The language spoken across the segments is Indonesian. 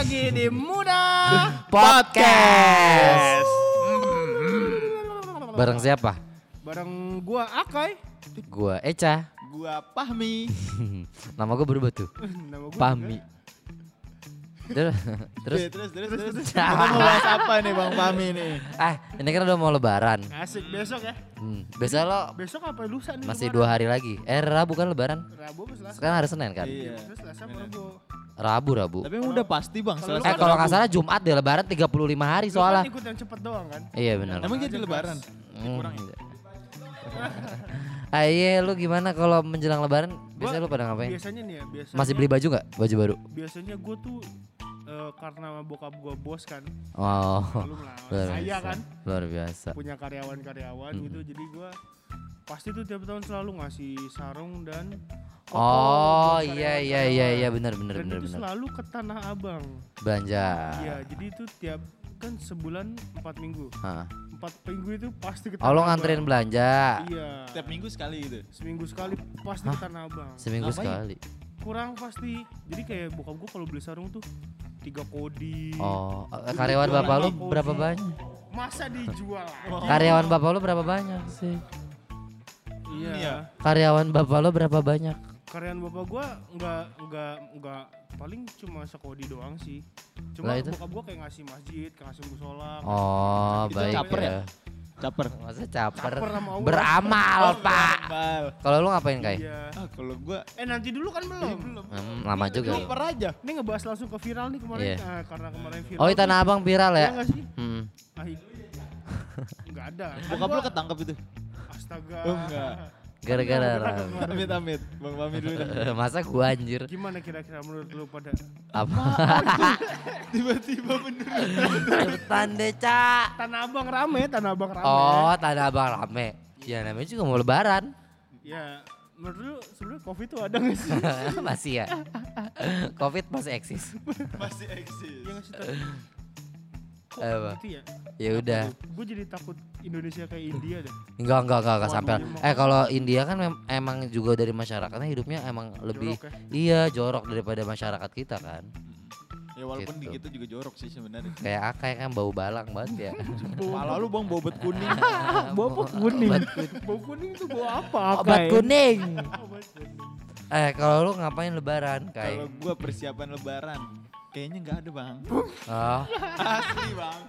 lagi di Muda Podcast. Bareng siapa? Bareng gua Akai. Gua Eca. Gua Pahmi. Nama gua berubah tuh. Nama gua Pahmi. Terus, terus, terus terus terus. Kita mau bahas apa nih Bang Pahmi nih? ah ini kan udah mau lebaran. Asik besok ya. Hmm, biasa lo Besok apa lusa nih? masih lebaran? dua hari lagi. Eh Rabu kan lebaran. Rabu apa Selasa? Sekarang hari Senin kan? Iya. Terus Selasa Rabu? Rabu, Rabu. Tapi udah pasti Bang, selesai. Eh kalau nggak salah Jumat deh lebaran 35 hari Lu soalnya. kan ikut yang cepet doang kan? Iya benar. Emang jadi lebaran? Hmm. Ah iya lu gimana kalau menjelang lebaran biasanya lu pada ngapain? Biasanya nih ya, biasa Masih beli baju nggak? Baju baru? Biasanya gua tuh eh, karena bokap gua bos kan. Belum lah. Luar Saya biasa. kan Luar biasa. punya karyawan-karyawan gitu. Jadi gua pasti tuh tiap tahun selalu ngasih sarung dan Oh buat iya iya iya karyawan-karyawan. iya benar benar benar itu benar. selalu ke Tanah Abang. Belanja. Iya, jadi itu tiap kan sebulan empat minggu. Hah. Empat minggu itu pasti ke Oh Tanah Abang. nganterin belanja Iya. Tiap minggu sekali gitu. Seminggu sekali pasti ke Tanah Abang. seminggu Ngapain? sekali. Kurang pasti. Jadi kayak bokap gua kalau beli sarung tuh tiga kodi. Oh eh, karyawan bapak lu Kodi. berapa banyak? Masa dijual lagi? Karyawan bapak lu berapa banyak sih? Iya. Iya. Karyawan bapak lu berapa banyak? Karyawan bapak gua nggak nggak nggak paling cuma sekodi doang sih. Cuma Lah itu? bokap gua kayak ngasih masjid, kayak ngasih musola. Oh Itu baik caper ya? Caper. Masa caper? Caper sama Allah. Beramal pak. Bal. Kalau lu ngapain kai? Iya. Ah, kalau gua Eh nanti dulu kan belum. belum. Hmm, lama juga. lu. Caper aja. Ini ngebahas langsung ke viral nih kemarin. Iya. Nah, karena kemarin viral. Oh di Tanah Abang viral Iya ya? nggak sih? Hmm. Ah, i- Nggak ada. Bokap gua- lu ketangkep itu. Astaga. Oh, enggak. Gara-gara Nggak, Ram. Amit amit. Bang Pahmi dulu. dah. Masa gua anjir? Gimana kira-kira menurut lu pada Apa? Tiba-tiba bener. Cepetan deh cak. Tanah Abang rame, Tanah Abang rame. Oh Tanah Abang rame. Ya namanya juga mau lebaran. Ya, menurut lu sebenarnya Covid tuh ada nggak sih? masih ya. Covid masih eksis. Masih eksis. Tan? Kok Apa? gitu ya? Ya udah. Gue jadi takut Indonesia kayak India deh. Enggak enggak enggak, enggak sampai. Eh kalau India kan mem- emang juga dari masyarakatnya hidupnya emang lebih Jorok ya. iya jorok daripada masyarakat kita kan. Ya walaupun Gitu. di kita juga jorok sih sebenarnya. Kayak akai kan bau balang banget ya. Pala lu bang bobot kuning. Bau apa kuning? Bau kuning tuh bau apa? Obat Kai? kuning. Obat kuning. Eh kalau lu ngapain lebaran Kalau kayak? gua persiapan lebaran, kayaknya nggak ada bang. Oh, Asli bang.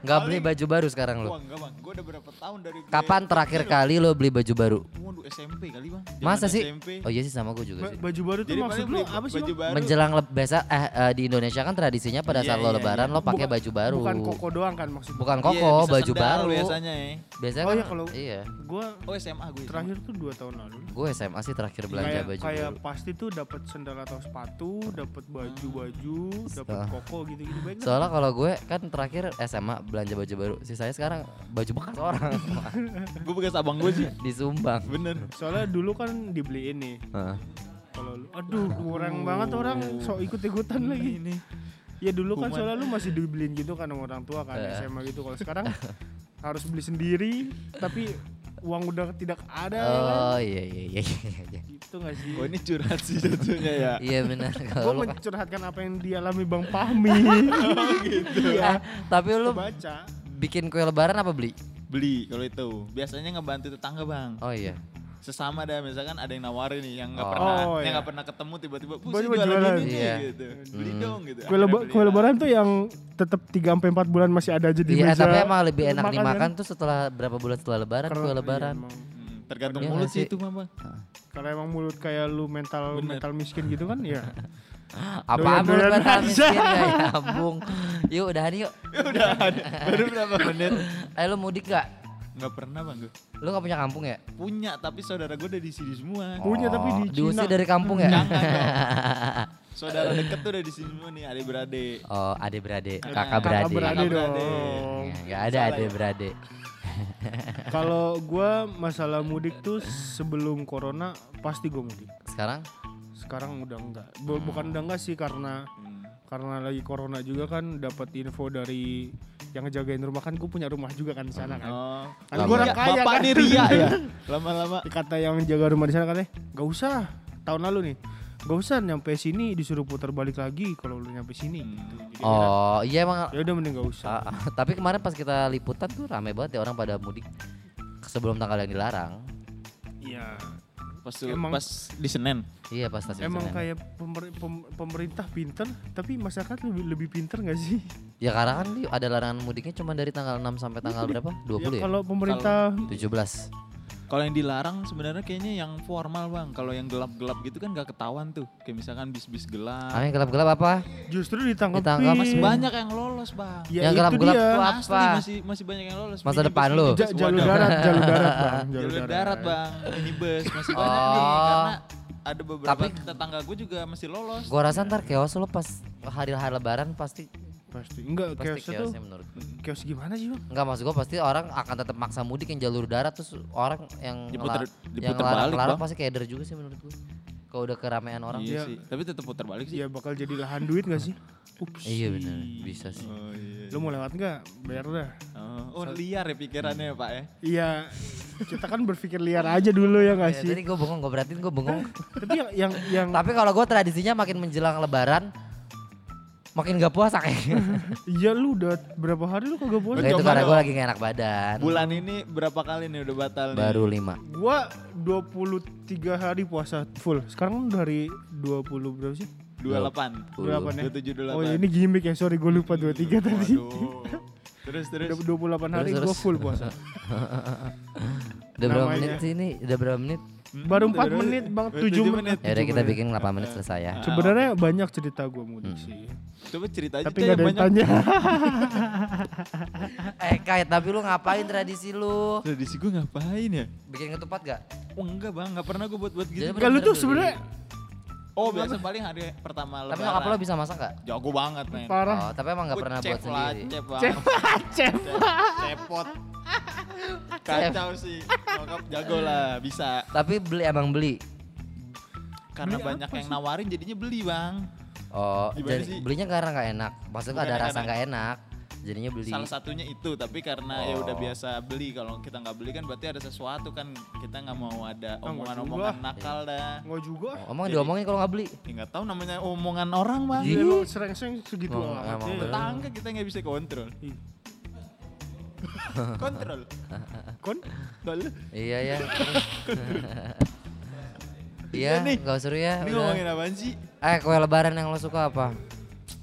Nggak beli baju baru sekarang enggak bang, gua udah berapa tahun dari gue Kapan terakhir kali lu beli baju baru? Waduh SMP kali bang. Masa sih? SMP. Oh iya sih sama gue juga sih. Baju baru tuh Jadi maksud beli apa sih? Bang? baru. Menjelang le- biasa eh, eh, di Indonesia kan tradisinya pada Iya, saat lo iya, lebaran iya. lo pakai baju baru. Bukan koko doang kan maksud Bukan Iya, koko, baju baru. biasanya ya. Biasanya Oh kan iya, kalau- iya. Gua Oh SMA gue. terakhir tuh dua tahun lalu. Gue SMA sih terakhir belanja baju kayak baru. pasti tuh dapat sendal atau sepatu, dapat baju-baju, dapat Ah. koko gitu-gitu. Soalnya kalau gue kan terakhir SMA belanja baju baru. Si saya sekarang baju bekas orang gue bekas abang gue sih. disumbang. Bener. Soalnya dulu kan dibeliin nih. Heeh. Kalau lu aduh kurang banget orang sok ikut-ikutan lagi. Ini. Ya dulu kan soalnya lu masih dibeliin gitu kan sama orang tua kan Eh. SMA gitu. Kalau sekarang harus beli sendiri tapi uang udah tidak ada ya kan. Oh iya iya iya iya. iya. Gitu gak sih? Oh ini curhat sih jatuhnya ya. Iya benar Gue kan- mencurhatkan apa yang dialami Bang Fahmi. gitu. Eh, tapi lu baca. bikin kue lebaran apa beli? Beli kalau itu. Biasanya ngebantu tetangga bang. Oh iya. Sesama dah misalkan ada yang nawarin nih yang nggak Oh. pernah Oh, yang iya. nggak pernah ketemu tiba-tiba "Bu, saya jualan jualan." ini nih," Iya. gitu. Beli Hmm. dong gitu. Kue, leba, lebaran tuh yang tetap 3 sampai 4 bulan masih ada aja di Iya, meja. tapi emang lebih enak makan dimakan kan. tuh setelah berapa bulan setelah lebaran Karena- kue iya, lebaran. emang. Hmm, tergantung Iya mulut sih itu mah bang. Karena emang mulut kayak lu mental Bener. mental miskin gitu kan ya. Apa mulut mental miskin ya nyambung. Yuk udahan yuk. Ya udah ada. Baru berapa menit? Ayo lu mudik gak? Nggak pernah bang gue. Lu gak punya kampung ya? Punya tapi saudara gue udah di sini semua. Punya tapi di Oh, diusir Cina. dari kampung ya? Jangan dong. Saudara deket tuh udah di sini semua nih adik beradik. oh, adik beradik, Nah, kakak Kakak beradik. beradik Kakak beradik. dong. Ya, Gak ada Salah adik ya? beradik. Kalau gua masalah mudik tuh sebelum corona pasti gua mudik. Sekarang? Sekarang udah enggak. Bu- Bukan udah enggak sih karena Hmm. Karena lagi corona juga kan dapat info dari yang ngejagain rumah kan gue punya rumah juga kan di sana kan. Oh. Kan gua orang kaya Bapak kan. nih ria ya. Lama-lama. Kata yang jaga rumah di sana katanya, gak usah tahun lalu nih. gak usah nyampe sini disuruh putar balik lagi kalau lu nyampe sini Hmm. gitu. Jadi Oh iya emang ya udah mending gak usah. Ah, tapi kemarin pas kita liputan tuh rame banget ya orang pada mudik sebelum tanggal yang dilarang. Iya. Pas, tuh- Emang- pas di Senen. Iya pas stasiun Emang Senen. kayak pemer- pem- pemerintah pinter, tapi masyarakat lebih lebih pinter gak sih? Ya karena kan ada larangan mudiknya cuma dari tanggal 6 sampai tanggal berapa? 20 ya? Kalau pemerintah 17. Kalau yang dilarang sebenarnya kayaknya yang formal bang. Kalau yang gelap-gelap gitu kan gak ketahuan tuh. Kayak misalkan bis-bis gelap. Ah, yang gelap-gelap apa? justru ditangkap Ditangkap Masih banyak yang lolos bang. Ya Yang itu gelap-gelap Asli apa? masih masih banyak yang lolos. Masa Minibus, depan lu? jalur darat, jalur darat bang, Jalur darat bang, ini bus masih banyak Oh. nih karena ada beberapa Tapi- tetangga gue juga masih lolos. Gua rasa ntar chaos lo pas hari hari lebaran pasti Pasti enggak pasti chaosnya tuh. menurut gua. Chaos gimana sih bang? Enggak maksud gua pasti orang akan tetap maksa mudik yang jalur darat terus orang yang Diputer- yang diputer balik, larang-larang Bang. pasti keder juga sih menurut gua. Kalau udah keramaian orang. Iya Iya. sih, tapi tetap putar balik sih. Ya bakal jadi lahan duit gak sih? Ups. Iya benar, bisa sih. Oh iya. Lu mau lewat nggak? Bayar dah. Oh, oh, liar ya pikirannya ya pak ya. Iya. Kita kan berpikir liar aja dulu ya nggak Ya, sih? tadi gue bengong, gue berarti gue bengong. Tapi yang yang yang Tapi kalau gue tradisinya makin menjelang lebaran, makin gak puasa kayaknya. iya lu udah berapa hari lu kagak puasa? Itu karena gue lagi gak enak badan. Bulan ini berapa kali nih udah batal nih? Baru lima. Gua 23 hari puasa full. Sekarang udah hari 20 berapa sih? 28. 28 ya? 27 28. Oh ini gimmick ya, sorry gue lupa 23 tadi. Terus terus. Udah 28 hari gue full puasa. Udah berapa Namanya. menit sih ini? Udah berapa menit? Baru 4 menit bang, 7 menit. Ya udah kita bikin 8 menit selesai ya. Sebenarnya banyak cerita gue mudik Hmm. sih. Coba cerita aja Tapi gak ada yang banyak. tanya. Eh Kai, tapi lu ngapain tradisi lu? Tradisi gue ngapain ya? Bikin ketupat gak? Oh enggak bang, nggak pernah gue buat-buat gitu. Enggak lu tuh sebenarnya Oh biasa paling hari pertama Tapi lebaran. nyokap lo bisa masak gak? Jago banget men. parah. Oh, tapi emang gak Gua pernah buat lah, sendiri. Chef bang. Cep, cep. Cepot. Kacau sih. Nyokap jago lah, bisa. Tapi beli emang beli. Karena Beli banyak yang sih? nawarin jadinya beli bang. Oh, jadi belinya karena nggak enak. Maksudnya Bukan ada enak. rasa nggak enak. Jadinya beli. Salah satunya itu, tapi karena ya udah Oh. biasa beli. Kalau kita nggak beli kan berarti ada sesuatu kan kita nggak mau ada Ah, nggak omongan-omongan nakal dah. Enggak juga. Oh, emang Jadi- diomongin kalau nggak beli. Ya nggak tahu namanya omongan orang bang. Ih. Ya, lu sereng-sereng segitu Oh, amat. Tetangga kita nggak bisa kontrol. Kontrol. Kon? Dol. Iya ya. Iya, nih. nggak seru ya. Ini ngomongin apaan sih? Eh, kue lebaran yang lo suka apa?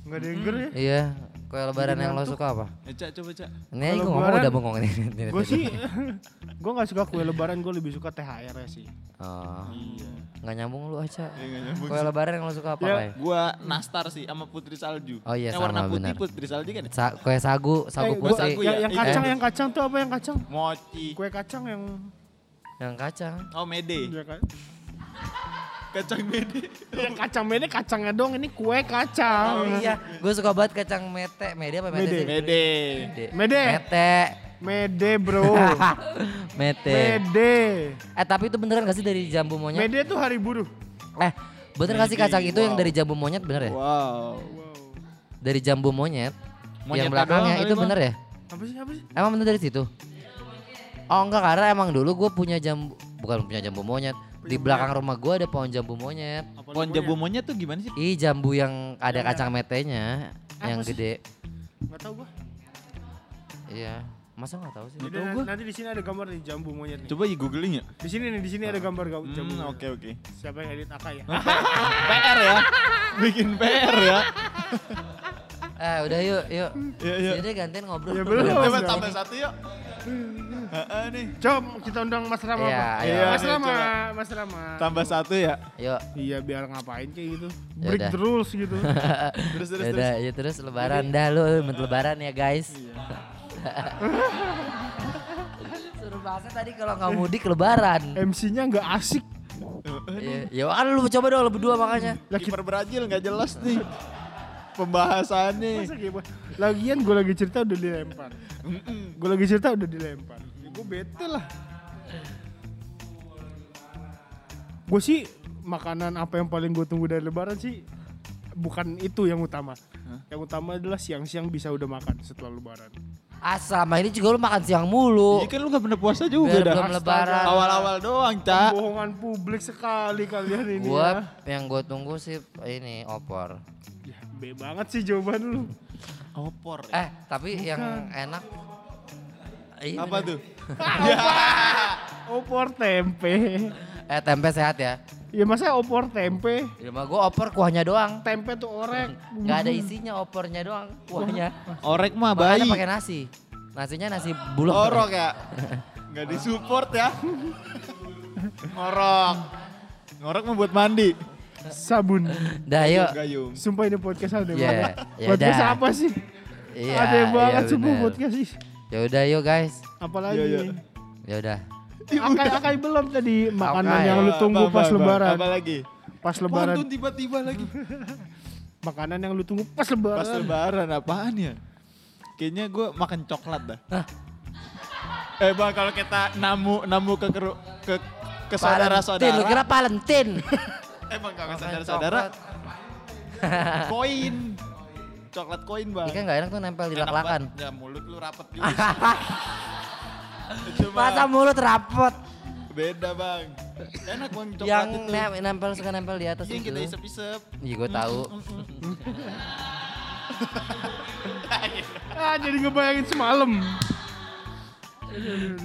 Yang denger ya. Iya, kue lebaran yang lo suka apa? Eh, Cak, coba cak. Ini Kalau gue ngomong udah bengong ini. Gue sih, gue nggak suka kue lebaran, gue lebih suka THR ya sih. Oh, Iya. nggak nyambung lu aja. Ya, nyambung Kue lebaran yang lo suka apa, Ya? Gua nastar sih sama putri salju. Oh iya, yang warna sama, putih benar. putri salju kan? ya? Sa kue sagu, sagu Eh, putih. sagu yang, ya? yang Iya. kacang, Eh. yang kacang tuh apa yang kacang? Mochi. Kue kacang yang Yang kacang. Oh mede. ya, ka- Kacang mede. yang kacang mede kacangnya dong, ini kue kacang. Oh iya, gue suka banget kacang mete. Mede apa mete? Mede. sih? Mede. Mede. Mede. Mete. Mede bro. Mete. Mede. Eh tapi itu beneran gak sih dari jambu monyet? Mede tuh hari buruh. Eh, bener gak sih Mede, kacang itu yang wow. dari jambu monyet bener ya? Wow. Dari jambu monyet. Monyetnya yang belakangnya itu bener ya? Apa sih apa sih? Emang bener dari situ? Oh enggak karena emang dulu gue punya jambu bukan punya jambu monyet. Di belakang rumah gue ada pohon jambu monyet. Apa Pohon jambu monyet tuh gimana sih? Ih jambu yang ada kacang metenya Apa yang sih? gede. Nggak tahu gua. Iya. Masa nggak tahu sih? Jadi tahu gua. nanti di sini ada gambar nih jambu monyet nih. Coba ya googling ya. Di sini nih, di sini ada gambar gam- jambu. Hmm, monyet. oke oke. Siapa yang edit Aka ya? PR ya. Bikin PR ya. Eh udah yuk yuk. Iya iya. Jadi gantian ngobrol. Ya, belum. Udah, Coba tambah satu yuk. Heeh nih. Coba kita undang Mas Rama. Iya, Pak. ayo. Mas Iya, Rama, coba. Mas Rama. Tambah satu ya. Yuk. Iya biar ngapain kayak gitu. Ya Break the rules gitu. Terus terus Ya terus. udah, ya terus lebaran dah lu, menit lebaran ya guys. Suruh bahasa tadi kalau nggak mudik lebaran. MC-nya nggak asik. Ya, ya kan lu coba dong lu berdua makanya. Lah Kiper Brazil nggak jelas nih. Pembahasannya. Lagian gue lagi cerita udah dilempar. Gue lagi cerita udah dilempar. Ya, gue bete lah. Gue sih makanan apa yang paling gue tunggu dari lebaran sih bukan itu yang utama. Yang utama adalah siang-siang bisa udah makan setelah lebaran. Ah selama ini juga lu makan siang mulu. Iya kan lu gak pernah puasa juga Biar dah. belum lebaran. Awal-awal doang, Cak. Bohongan publik sekali kalian ini Gua ya. yang gue tunggu sih ini opor. ya. B banget sih jawaban lu. Opor. Eh tapi yang enak. Iya, Apa bener. tuh? Opor tempe. Eh tempe sehat ya. Ya masa opor tempe? Di rumah gue opor kuahnya doang. Tempe tuh orek. Gak ada isinya opornya doang kuahnya. Orek mah Makanya bayi. pakai nasi. Nasinya nasi bulog. Orok ya. Gak disupport ya. Ngorok. Ngorok mau buat mandi. Sabun. Dah yuk. Gayung. Sumpah ini podcast ada Iya, banget. ya podcast apa sih? Iya. ada banget iya sumpah podcast sih. Ya udah yuk guys. Apalagi Iya, iya. Ya udah. akai-akai belum tadi makanan Akai. yang lu tunggu Bang, pas bang, bang. lebaran. Apa lagi? Pas lebaran. Waduh tiba-tiba lagi. Makanan yang lu tunggu pas lebaran. Pas lebaran apaan ya? Kayaknya gue makan coklat dah. Eh bang kalau kita namu namu ke keru- ke ke Valentine, lu saudara-saudara. kira Valentine. Emang gak ke Makan saudara-saudara coklat. koin. Coklat koin bang. Ikan gak enak tuh nempel di lak-lakan. Ya mulut lu rapet juga. Cuma Masa mulut rapot. beda bang. Enak bang coklat Yang itu. ne- nempel suka nempel di atas Iya, yang itu. kita isep-isep. Iya gue tahu. Ah jadi ngebayangin semalam.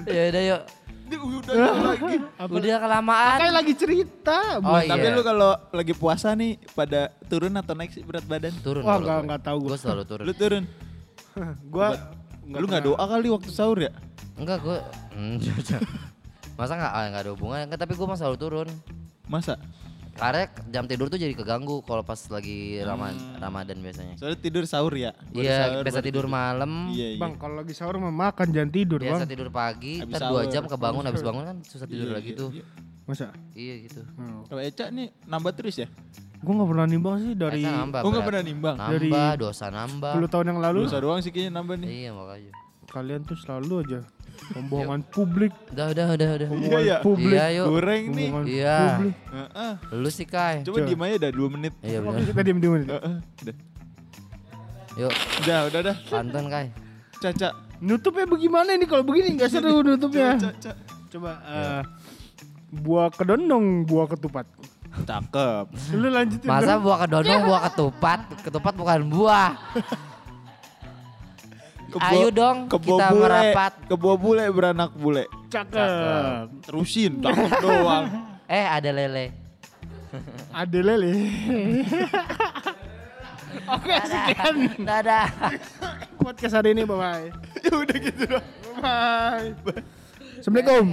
Ya udah yuk. Udah lagi. Udah kelamaan. Kayak lagi cerita. Oh Bu. Tapi iya. lu kalau lagi puasa nih pada turun atau naik sih berat badan? Turun. Wah enggak enggak tahu Gue gua. selalu turun. Lu turun. Gua lu nggak doa kali waktu sahur ya? Enggak gue. Hmm, Masa nggak ah, nggak ada hubungan? Enggak, tapi gue mah selalu turun. Masa? Karena jam tidur tuh jadi keganggu kalau pas lagi Rama- Ramadan biasanya. Soalnya tidur sahur ya? Iya, biasa baru tidur malam. Iya, iya. Bang kalau lagi sahur mah makan jangan tidur Biasa bang. tidur pagi, Habis ntar dua jam kebangun, habis bangun kan susah tidur Iya, lagi iya, tuh. iya. Masa? Iya gitu. Hmm. Kalau Eca nih nambah terus ya? Gue nggak pernah nimbang sih dari nambah, oh nggak berat. pernah nimbang? Nambah, Dari- dosa nambah. 10 tahun yang lalu. Dosa doang sih kayaknya nambah nih. Iya makanya. Kalian tuh selalu aja pembohongan publik. Udah, udah, udah, udah. Pembohongan iya. publik. Iya, yuk. Goreng nih. Iya. publik. Heeh. Lu sih Kai. Coba Coba. diem aja udah 2 menit. Iya benar. kita diem diem. diem. Heeh. Udah. Yuk, Udah, udah, udah. pantun Kai. Caca. Nutupnya bagaimana ini kalau begini nggak seru nutupnya. Caca. Coba eh, buah kedondong, buah ketupat. Cakep. Lu lanjutin. Masa dong. buah kedondong, buah ketupat? Ketupat bukan buah. Kebo- Ayo dong, kebo kita bule. merapat. Kebo bule beranak bule. cakep. Terusin, cakep doang. Eh, ada lele. Ada lele. Oke sekian Dadah. podcast hari ini bye bye. ya udah gitu doang. Bye. Assalamualaikum.